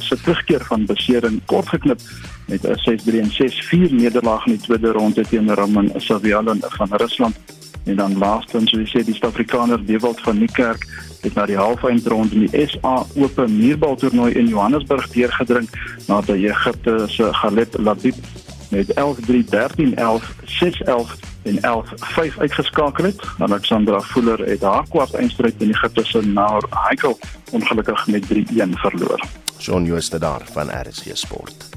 S30: se terugkeer van besering kort geknip met 'n 6-3 en 6-4 nederlaag in die tweede ronde teen Roman Savialan van Rusland. En dan laastens, soos jy sê, die Suid-Afrikaner Dewald van Niekerk het na die halfeindronde in die SA Ope Muurbal-toernooi in Johannesburg deurgedring nadat Egipte se Khaled Labib met 11-3, 13-11, 6-11 en 11-5 uitgeskakel het. Alexandra Fuller het haar kwart eindstryd in Egipte se Naur Heikel ongelukkig met 3-1 verloor.
S2: Shaun Jooste daar van RSG Sport.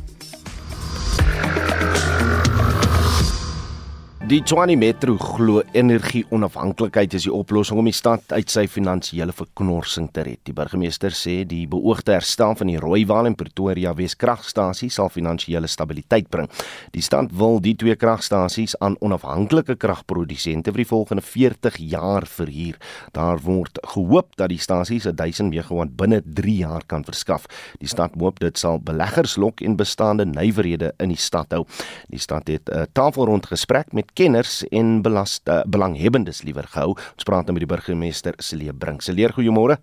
S2: Die Tshwane Metro glo energie onafhanklikheid is die oplossing om die stad uit sy finansiële verknorsing te red. Die burgemeester sê die beoogde herstel van die Rooiwal en Pretoria Weskragstasie sal finansiële stabiliteit bring. Die stad wil die twee kragstasies aan onafhanklike kragprodusente vir die volgende 40 jaar verhuur. Daar word gehoop dat die stasies 1000 megawatt binne 3 jaar kan verskaf. Die stad hoop dit sal beleggers lok en bestaande nywerhede in die stad hou. Die stad het 'n tafelrond gesprek met kenners en belast, uh, belanghebbendes liewer gehou. Ons praat nou met die burgemeester Celie Brink. Celie, goeiemôre.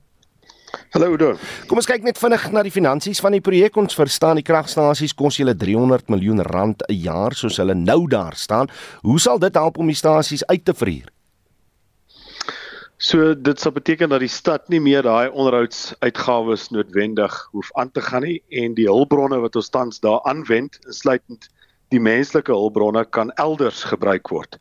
S32: Hallo Oudo.
S2: Kom ons kyk net vinnig na die finansies van die projek. Ons verstaan die kragstasies kos julle 300 miljoen rand 'n jaar soos hulle nou daar staan. Hoe sal dit help om die stasies uit te verhuur?
S32: So dit sal beteken dat die stad nie meer daai onderhoudsuitgawes noodwendig hoef aan te gaan nie en die hulpbronne wat ons tans daar aanwend, insluitend die menslike hulpbronne kan elders gebruik word.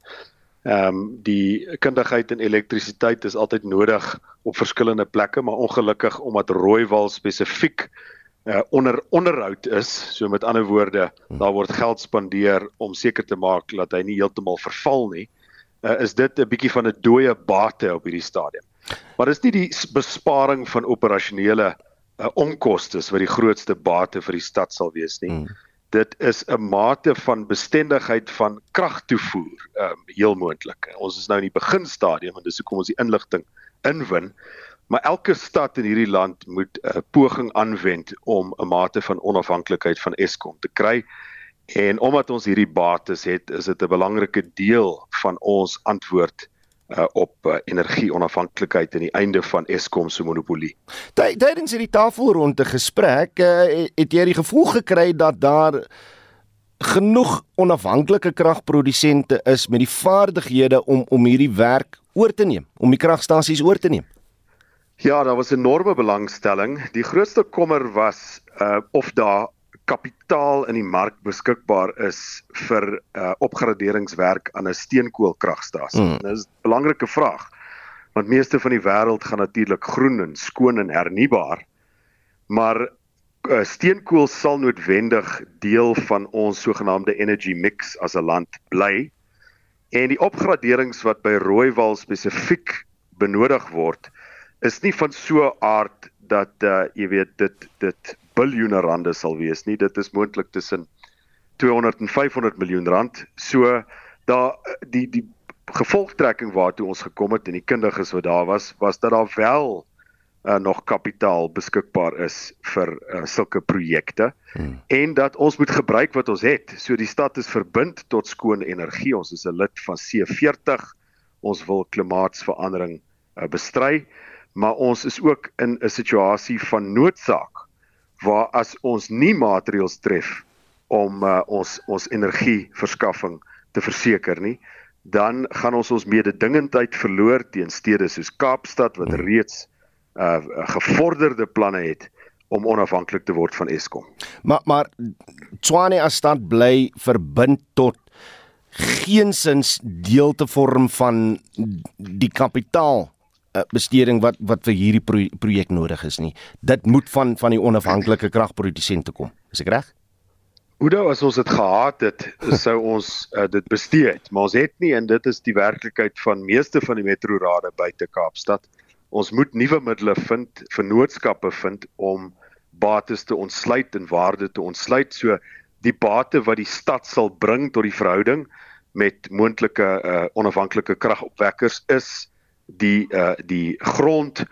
S32: Ehm um, die kundigheid en elektrisiteit is altyd nodig op verskillende plekke, maar ongelukkig omdat Rooiwal spesifiek uh, onder onderhoud is, so met ander woorde, daar word geld spandeer om seker te maak dat hy nie heeltemal verval nie, uh, is dit 'n bietjie van 'n dooie bate op hierdie stadium. Maar dis nie die besparing van operasionele uh, onkoste wat die grootste bate vir die stad sal wees nie. Hmm dit is 'n mate van bestendigheid van kragtoevoer ehm um, heel moontlik. Ons is nou in die beginstadium en dis hoekom ons die inligting inwin. Maar elke stad in hierdie land moet 'n uh, poging aanwend om 'n mate van onafhanklikheid van Eskom te kry. En omdat ons hierdie bates het, is dit 'n belangrike deel van ons antwoord uh, op uh, energie onafhanklikheid en die einde van Eskom se monopolie.
S2: Tydens hierdie tafelronde gesprek uh, het jy die gevoel gekry dat daar genoeg onafhanklike kragprodusente is met die vaardighede om om hierdie werk oor te neem, om die kragstasies oor te neem.
S32: Ja, daar was enorme belangstelling. Die grootste kommer was uh of daar kapitaal in die mark beskikbaar is vir uh, opgraderingswerk aan 'n steenkoolkragstasie. Mm. Dit is 'n belangrike vraag want meeste van die wêreld gaan natuurlik groen en skoon en hernubaar. Maar uh, steenkool sal noodwendig deel van ons sogenaamde energy mix as 'n land bly. En die opgraderings wat by Rooiwal spesifiek benodig word, is nie van so aard dat uh, jy weet dit dit biljoene rande sal wees nie. Dit is moontlik tussen 200 en 500 miljoen rand. So daar die die gevolgtrekking waartoe ons gekom het en die kundiges wat daar was, was dat daar wel uh, nog kapitaal beskikbaar is vir uh, sulke projekte hmm. en dat ons moet gebruik wat ons het. So die stad is verbind tot skoon energie. Ons is 'n lid van C40. Ons wil klimaatsverandering uh, bestry, maar ons is ook in 'n situasie van noodsaak waar as ons nie maatreëls tref om uh, ons ons energieverskaffing te verseker nie, dan gaan ons ons mededingendheid verloor teen stede soos Kaapstad wat hmm. reeds uh gevorderde planne het om onafhanklik te word van Eskom.
S2: Maar maar Tshwane as stad bly verbind tot geensins deel te vorm van die kapitaal uh, besteding wat wat vir hierdie pro projek nodig is nie. Dit moet van van die onafhanklike kragprodusente kom. Is ek reg?
S32: Oudo, as ons dit gehad het, sou ons uh, dit bestee het, maar ons het nie en dit is die werklikheid van meeste van die metrorade buite Kaapstad. Ons moet nuwe middele vind, vennootskappe vind om bates te ontsluit en waarde te ontsluit. So die bate wat die stad sal bring tot die verhouding met moontlike uh, onafhanklike kragopwekkers is die uh die grond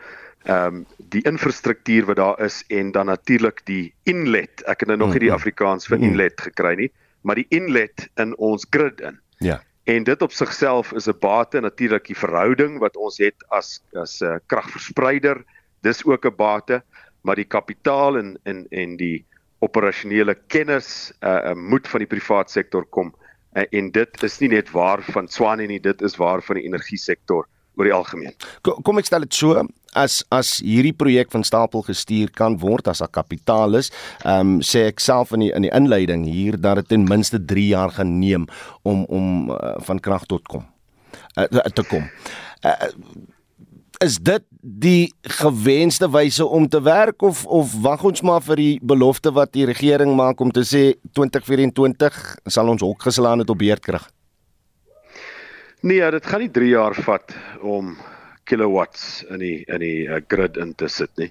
S32: ehm um, die infrastruktuur wat daar is en dan natuurlik die inlet. Ek het nou nog nie die Afrikaans vir inlet gekry nie, maar die inlet in ons grid in.
S2: Ja.
S32: En dit op sigself is 'n bate natuurlik die verhouding wat ons het as as 'n uh, kragverspreider. Dis ook 'n bate, maar die kapitaal en en en die operasionele kennis uh, uh moet van die privaat sektor kom. Uh, en dit is nie net waar van Swane nie, dit is waar van die energie sektor oor die algemeen.
S2: Kom, kom ek stel dit so as as hierdie projek van stapel gestuur kan word as 'n kapitalis, ehm um, sê ek self in die in die inleiding hier dat dit ten minste 3 jaar gaan neem om om uh, van krag tot kom uh, te kom. Uh, is dit die gewenste wyse om te werk of of wag ons maar vir die belofte wat die regering maak om te sê 2024 sal ons hok geslaan het op beerdkrag?
S32: Nee, dit gaan nie 3 jaar vat om kilowatts in die in die uh, grid in te sit nie.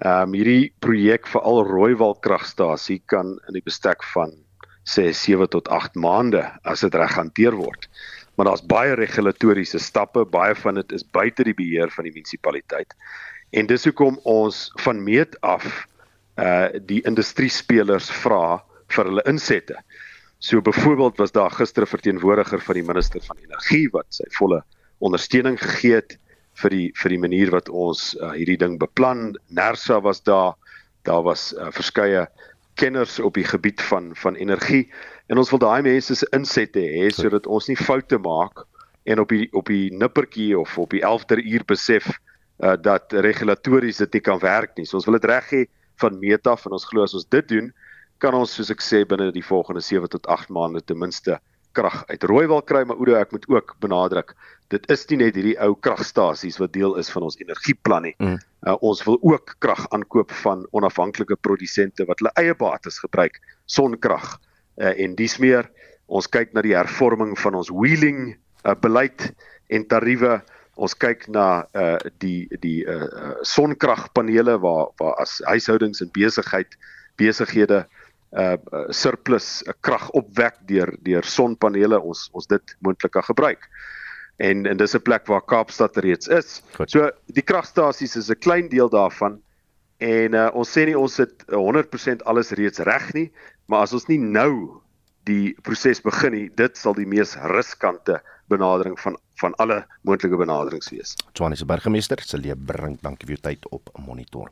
S32: Ehm um, hierdie projek vir al Rooiwal kragstasie kan in die bestek van sê 7 tot 8 maande as dit reg hanteer word. Maar daar's baie regulatoriese stappe, baie van dit is buite die beheer van die munisipaliteit. En dis hoekom ons van meet af uh die industrie spelers vra vir hulle insette. So byvoorbeeld was daar gister 'n verteenwoordiger van die minister van energie wat sy volle ondersteuning gegee het vir die vir die manier wat ons uh, hierdie ding beplan. Nersa was daar. Daar was uh, verskeie kenners op die gebied van van energie en ons wil daai mense se insette hê sodat ons nie foute maak en op die op die nippertjie of op die 11de uur besef uh, dat regulatories dit nie kan werk nie. So ons wil dit reg hê van meet af en ons glo as ons dit doen, kan ons soos ek sê binne die volgende 7 tot 8 maande ten minste krag uit Rooiwal kry, maar Oudo ek moet ook benadruk, dit is nie net hierdie ou kragstasies wat deel is van ons energieplan nie. Mm. Uh, ons wil ook krag aankoop van onafhanklike produsente wat hulle eie bates gebruik, sonkrag uh, en dis meer. Ons kyk na die hervorming van ons wheeling uh, beleid en tariewe. Ons kyk na uh, die die uh, sonkragpanele waar waar as huishoudings en besigheid besighede uh surplus uh, krag opwek deur deur sonpanele ons ons dit moontlik kan gebruik. En en dis 'n plek waar Kaapstad reeds is. Goed. So die kragstasies is 'n klein deel daarvan en uh, ons sê nie ons het 100% alles reeds reg nie, maar as ons nie nou die proses begin nie, dit sal die mees riskante benadering van van alle moontlike benaderings wees.
S2: Tshwane se burgemeester, Celie Brink, dankie vir jou tyd op monitor.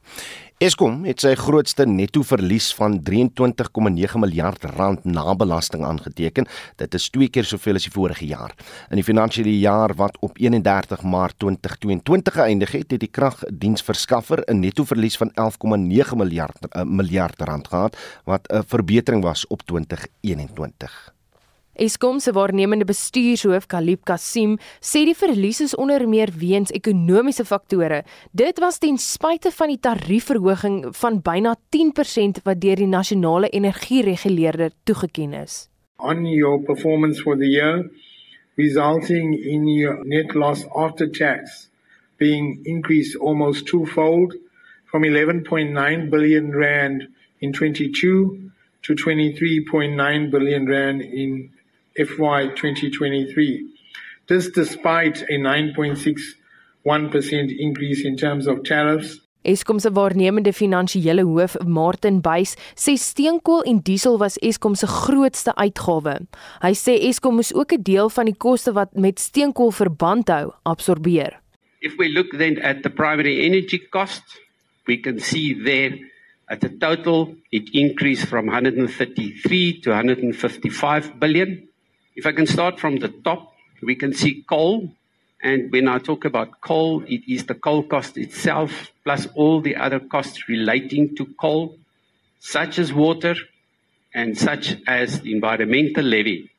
S2: Eskom het sy grootste netto verlies van 23,9 miljard rand na belasting aangeteken. Dit is twee keer soveel as die vorige jaar. In die finansiële jaar wat op 31 Maart 2022 geëindig het, het die kragdiensverskaffer 'n netto verlies van 11,9 miljard uh, miljard rand gehad, wat 'n verbetering was op 2021.
S33: Eskom se waarnemende bestuurshoof Kalib Kasim sê die verlies is onder meer weens ekonomiese faktore. Dit was ten spyte van die tariefverhoging van byna 10% wat deur die nasionale energiereguleerder toegeken is.
S34: On your performance for the year resulting in your net loss after tax being increased almost twofold from 11.9 billion rand in 22 to 23.9 billion rand in FY 2023. This despite a 9.61% increase in terms of tariffs.
S33: Eskom se waarnemende finansiële hoof Martin Buys sê steenkool en diesel was Eskom se grootste uitgawe. Hy sê Eskom moes ook 'n deel van die koste wat met steenkool verband hou, absorbeer.
S35: If we look then at the primary energy cost, we can see there at the total it increased from 133 to 155 billion. If I can start from the top, we can see coal. And when I talk about coal, it is the coal cost itself plus all the other costs relating to coal, such as water and such as the environmental levy.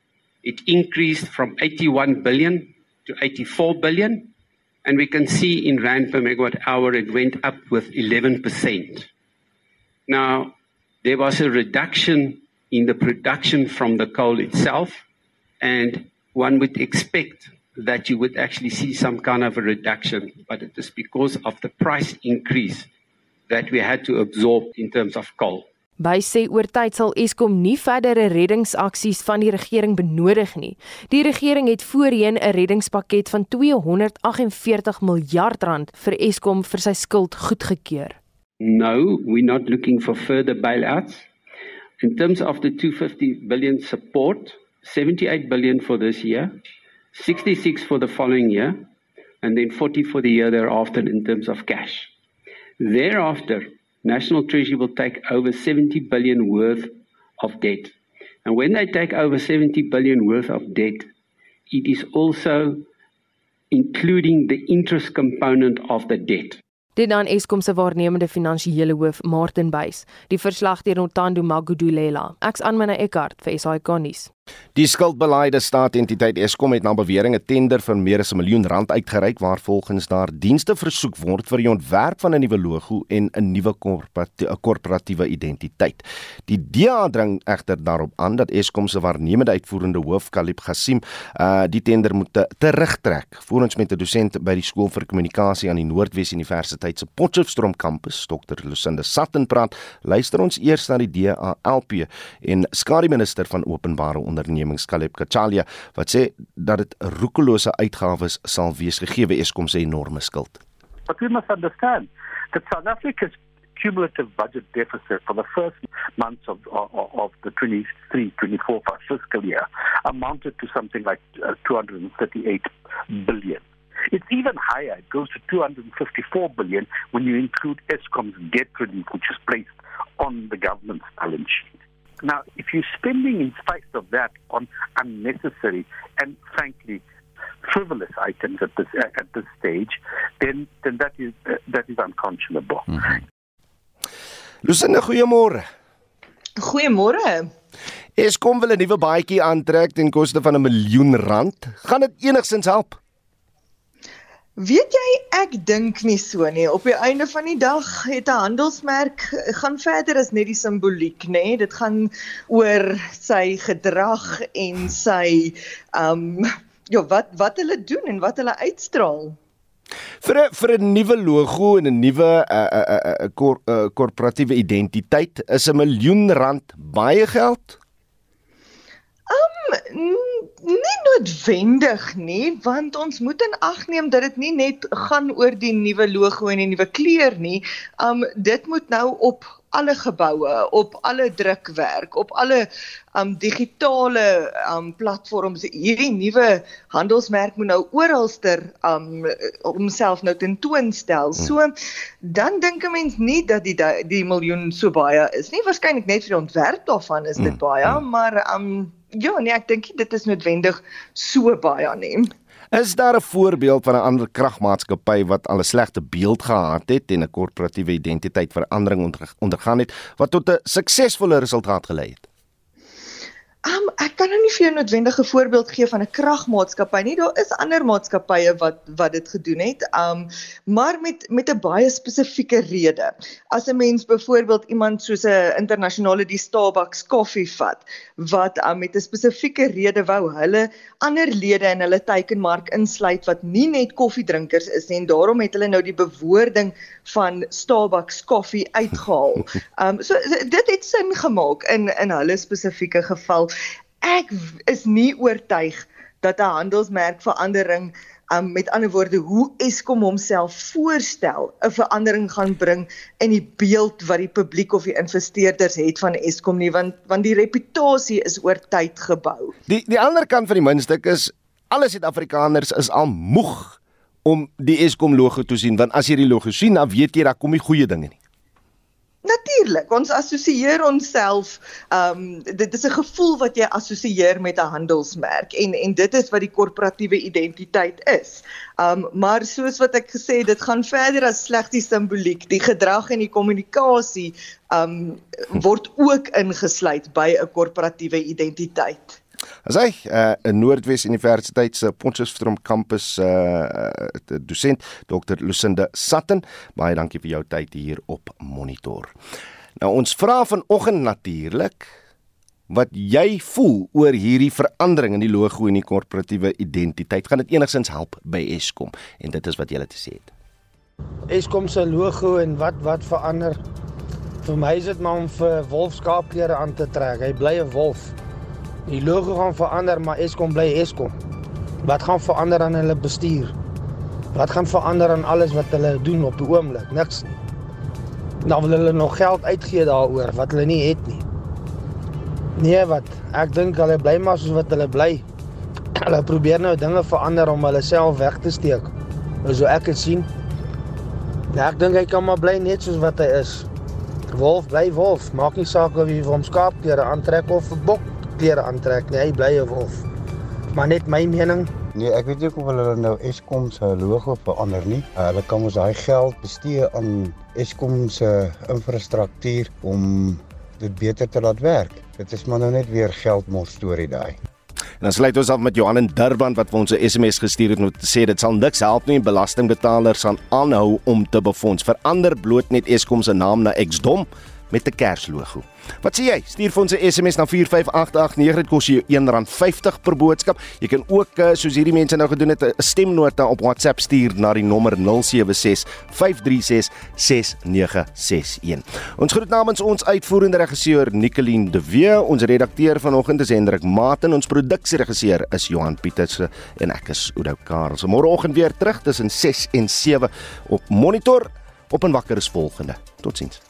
S35: It increased from 81 billion to 84 billion. And we can see in Rand per megawatt hour, it went up with 11%. Now, there was a reduction in the production from the coal itself and one would expect that you would actually see some kind of a reduction, but it is because of the price increase that we had to absorb in terms of coal.
S33: By sê oor tyd sal Eskom nie verdere reddingsaksies van die regering benodig nie. Die regering het voorheen 'n reddingspakket van 248 miljard rand vir Eskom vir sy skuld goedgekeur.
S35: No, we're not looking for further bailouts. In terms of the 250 billion support, 78 billion for this year, 66 for the following year, and then 40 for the year thereafter in terms of cash. Thereafter, National Treasury will take over 70 billion worth of debt. And when they take over 70 billion worth of debt, it is also including the interest component of the debt.
S33: Dit dan Eskom se waarnemende finansiële hoof Martin Buys. Die verslag deur Ntando Magudulela. Ek's aan myne Eckart vir SAK nuus.
S2: Die skuldbeleide staatsentiteit Eskom het na bewering 'n tender vir meer as 'n miljoen rand uitgereik waar volgens daar dienste versoek word vir die ontwerp van 'n nuwe logo en 'n nuwe korporatiewe identiteit. Die DA dring egter daarop aan dat Eskom se waarnemende uitvoerende hoof Kalib Gassim uh die tender moet terugtrek. Voorens met 'n dosent by die skool vir kommunikasie aan die Noordwes Universiteit se Potchefstroom kampus, Dr. Lucinda Sutton praat. Luister ons eers na die DA LP en skadu minister van openbare ondernemings Caleb Kachalia wat sê dat dit roekelose uitgawes sal wees gegee Eskom se enorme skuld.
S36: But we must understand that South Africa's cumulative budget deficit for the first months of, of, of the 23-24 fiscal year amounted to something like uh, 238 billion. It's even higher. It goes to 254 billion when you include Eskom's debt relief, which is placed on the government's balance sheet. Now, if you're spending in spite of that on unnecessary and frankly frivolous items at this at this stage, then then that is uh, that is unconscionable.
S2: Mm-hmm. Lucinda, goeiemôre.
S37: Goeiemôre.
S2: Eskom wil 'n nuwe baadjie aantrek ten koste van 'n miljoen rand. Gaan dit enigsins help?
S37: Weet jy, ek dink nie so nie. Op die einde van die dag het 'n handelsmerk gaan verder as net die simboliek, nê? Dit gaan oor sy gedrag en sy ehm um, ja, wat wat hulle doen en wat hulle uitstraal.
S2: Vir 'n vir 'n nuwe logo en 'n nuwe 'n uh, 'n uh, 'n uh, uh, korporatiewe identiteit is 'n miljoen rand baie geld.
S37: Um nie noodwendig nie, want ons moet in ag neem dat dit nie net gaan oor die nuwe logo en die nuwe kleur nie. Um dit moet nou op alle geboue, op alle drukwerk, op alle um digitale um platforms hierdie nuwe handelsmerk moet nou oralster um homself nou tentoonstel. Hmm. So dan dink 'n mens nie dat die die miljoen so baie is nie. Waarskynlik net vir die ontwerp daarvan is dit hmm. baie, maar um Ja, nee, ek dink dit is noodwendig so baie aanneem.
S2: Is daar 'n voorbeeld van 'n ander kragmaatskappy wat al 'n slegte beeld gehad het en 'n korporatiewe identiteit verandering ondergaan het wat tot 'n suksesvolle resultaat gelei het?
S37: Um, ek kan nou nie vir jou noodwendige voorbeeld gee van 'n kragmaatskappy nie. Daar is ander maatskappye wat wat dit gedoen het. Um maar met met 'n baie spesifieke rede. As 'n mens byvoorbeeld iemand soos 'n internasionale die Starbucks koffie vat wat um, met 'n spesifieke rede wou hulle ander lede in hulle teikenmark insluit wat nie net koffiedrinkers is nie en daarom het hulle nou die bewoording van Starbucks koffie uitgehaal. <laughs> Um so dit het sin gemaak in in hulle spesifieke geval ek is nie oortuig dat 'n handelsmerk verandering um, met ander woorde hoe Eskom homself voorstel 'n verandering gaan bring in die beeld wat die publiek of die investeerders het van Eskom nie want want die reputasie is oor tyd gebou.
S2: Die die ander kant van die muntstuk is alle Suid-Afrikaners is al moeg om die Eskom logo te sien want as jy die logo sien dan weet jy daar kom nie goeie dinge nie.
S37: Natuurlik, ons assosieer onsself ehm um, dit is 'n gevoel wat jy assosieer met 'n handelsmerk en en dit is wat die korporatiewe identiteit is. Ehm um, maar soos wat ek gesê het, dit gaan verder as slegs die simboliek, die gedrag en die kommunikasie ehm um, word ook ingesluit by 'n korporatiewe identiteit.
S2: As hy uh, in Noordwes Universiteit se Potchefstroom kampus uh, uh dosent Dr Lucinda Sutton, baie dankie vir jou tyd hier op Monitor. Nou ons vra vanoggend natuurlik wat jy voel oor hierdie verandering in die logo en die korporatiewe identiteit. Gaan dit enigstens help by Eskom? En dit is wat jy gesê het.
S38: Eskom se logo en wat wat verander? Vir my is dit maar om vir wolfskaapklere aan te trek. Hy bly 'n wolf. Die logo gaan verander, maar Eskom bly Eskom. Wat gaan verander aan hulle bestuur? Wat gaan verander aan alles wat hulle doen op die oomblik? Niks nie. Nou wil hulle nog geld uitgee daaroor wat hulle nie het nie. Nee, wat? Ek dink hulle bly maar soos wat hulle bly. <clears throat> Hulle probeer nou dinge verander om hulle self weg te steek. So ek het sien. Ja, ek dink hy kan maar bly net soos wat hy is. Wolf bly wolf, maak nie saak of hy hom skaapklere aantrek of 'n bok klere aantrek nie. Hy bly 'n wolf. Maar net my mening.
S39: Nee, ek weet nie of hulle nou Eskom se logo verander nie. Uh, hulle kan ons daai geld bestee aan Eskom se infrastruktuur om dit beter te laat werk. Dit is maar nou net weer geldmos storie daai.
S2: En dan sluit ons af met Johan in Durban wat vir ons 'n SMS gestuur het om te sê dit sal niks help nie belastingbetalers gaan aanhou om te befonds. Verander bloot net Eskom se naam na Exdom met 'n Kerslogo. Wat sê jy? Stuur vir ons 'n SMS na 45889. Dit kos jou R1.50 per boodskap. Jy kan ook eh, soos hierdie mense nou gedoen het 'n stemnota op WhatsApp stuur na die nommer 076 536 6961. Ons groet namens ons uitvoerende regisseur Nicoline de Wee, ons redakteur vanoggend is Hendrik Maat en ons produksieregisseur is Johan Pieterse en ek is Oudo Karel. So môreoggend weer terug tussen 6 en 7 op Monitor op en wakker is volgende. Totsiens.